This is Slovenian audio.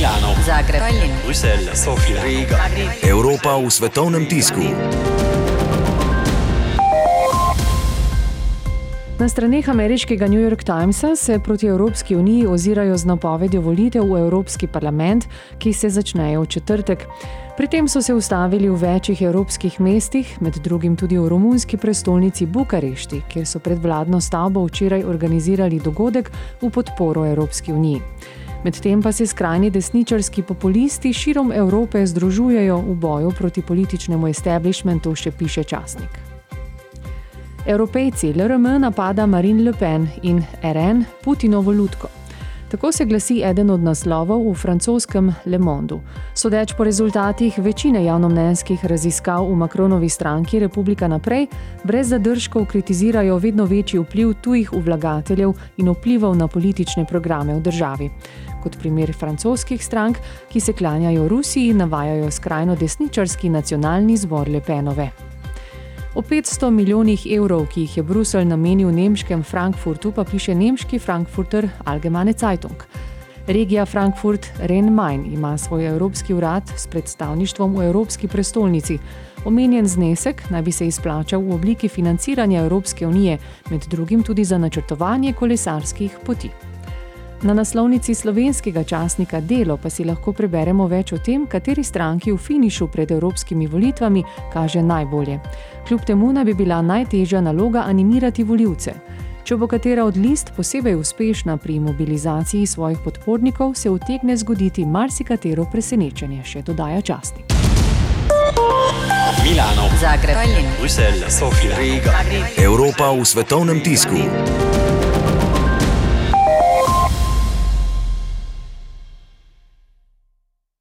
Milano, Zagreb, Tallinn, Bruselj, Sofija, Riga. Evropa v svetovnem tisku. Na straneh ameriškega New York Timesa se proti Evropski uniji ozirajo z napovedjo volitev v Evropski parlament, ki se začnejo v četrtek. Pri tem so se ustavili v večjih evropskih mestih, med drugim tudi v romunski prestolnici Bukarešti, kjer so pred vladno stavbo včeraj organizirali dogodek v podporo Evropski uniji. Medtem pa se skrajni desničarski populisti širom Evrope združujejo v boju proti političnemu establishmentu, še piše časnik. Evropejci LRM napada Marine Le Pen in RN Putinovo lutko. Tako se glasi eden od naslovov v francoskem Le Monde. Sodeč po rezultatih večine javnomnenjskih raziskav v Makronovi stranki Republika naprej, brez zadržkov kritizirajo vedno večji vpliv tujih vlagateljev in vplivov na politične programe v državi. Kot primer francoskih strank, ki se klanjajo Rusiji, navajajo skrajno desničarski nacionalni zbor Le Penove. O 500 milijonih evrov, ki jih je Bruselj namenil nemškem Frankfurtu, pa piše nemški Frankfurter Allgemeine Zeitung. Regija Frankfurt-Rhein-Main ima svoj evropski urad s predstavništvom v Evropski prestolnici. Omenjen znesek naj bi se izplačal v obliki financiranja Evropske unije, med drugim tudi za načrtovanje kolesarskih poti. Na naslovnici slovenskega časnika Delo pa si lahko preberemo več o tem, kateri stranki v finišu pred evropskimi volitvami kaže najbolje. Kljub temu naj bi bila najtežja naloga animirati voljivce. Če bo katera od list posebej uspešna pri mobilizaciji svojih podpornikov, se utegne zgoditi marsikatero presenečenje, še dodaja časnik. Milano, Zagreb, Bruselj, Sofija, Riga. Evropa v svetovnem tisku.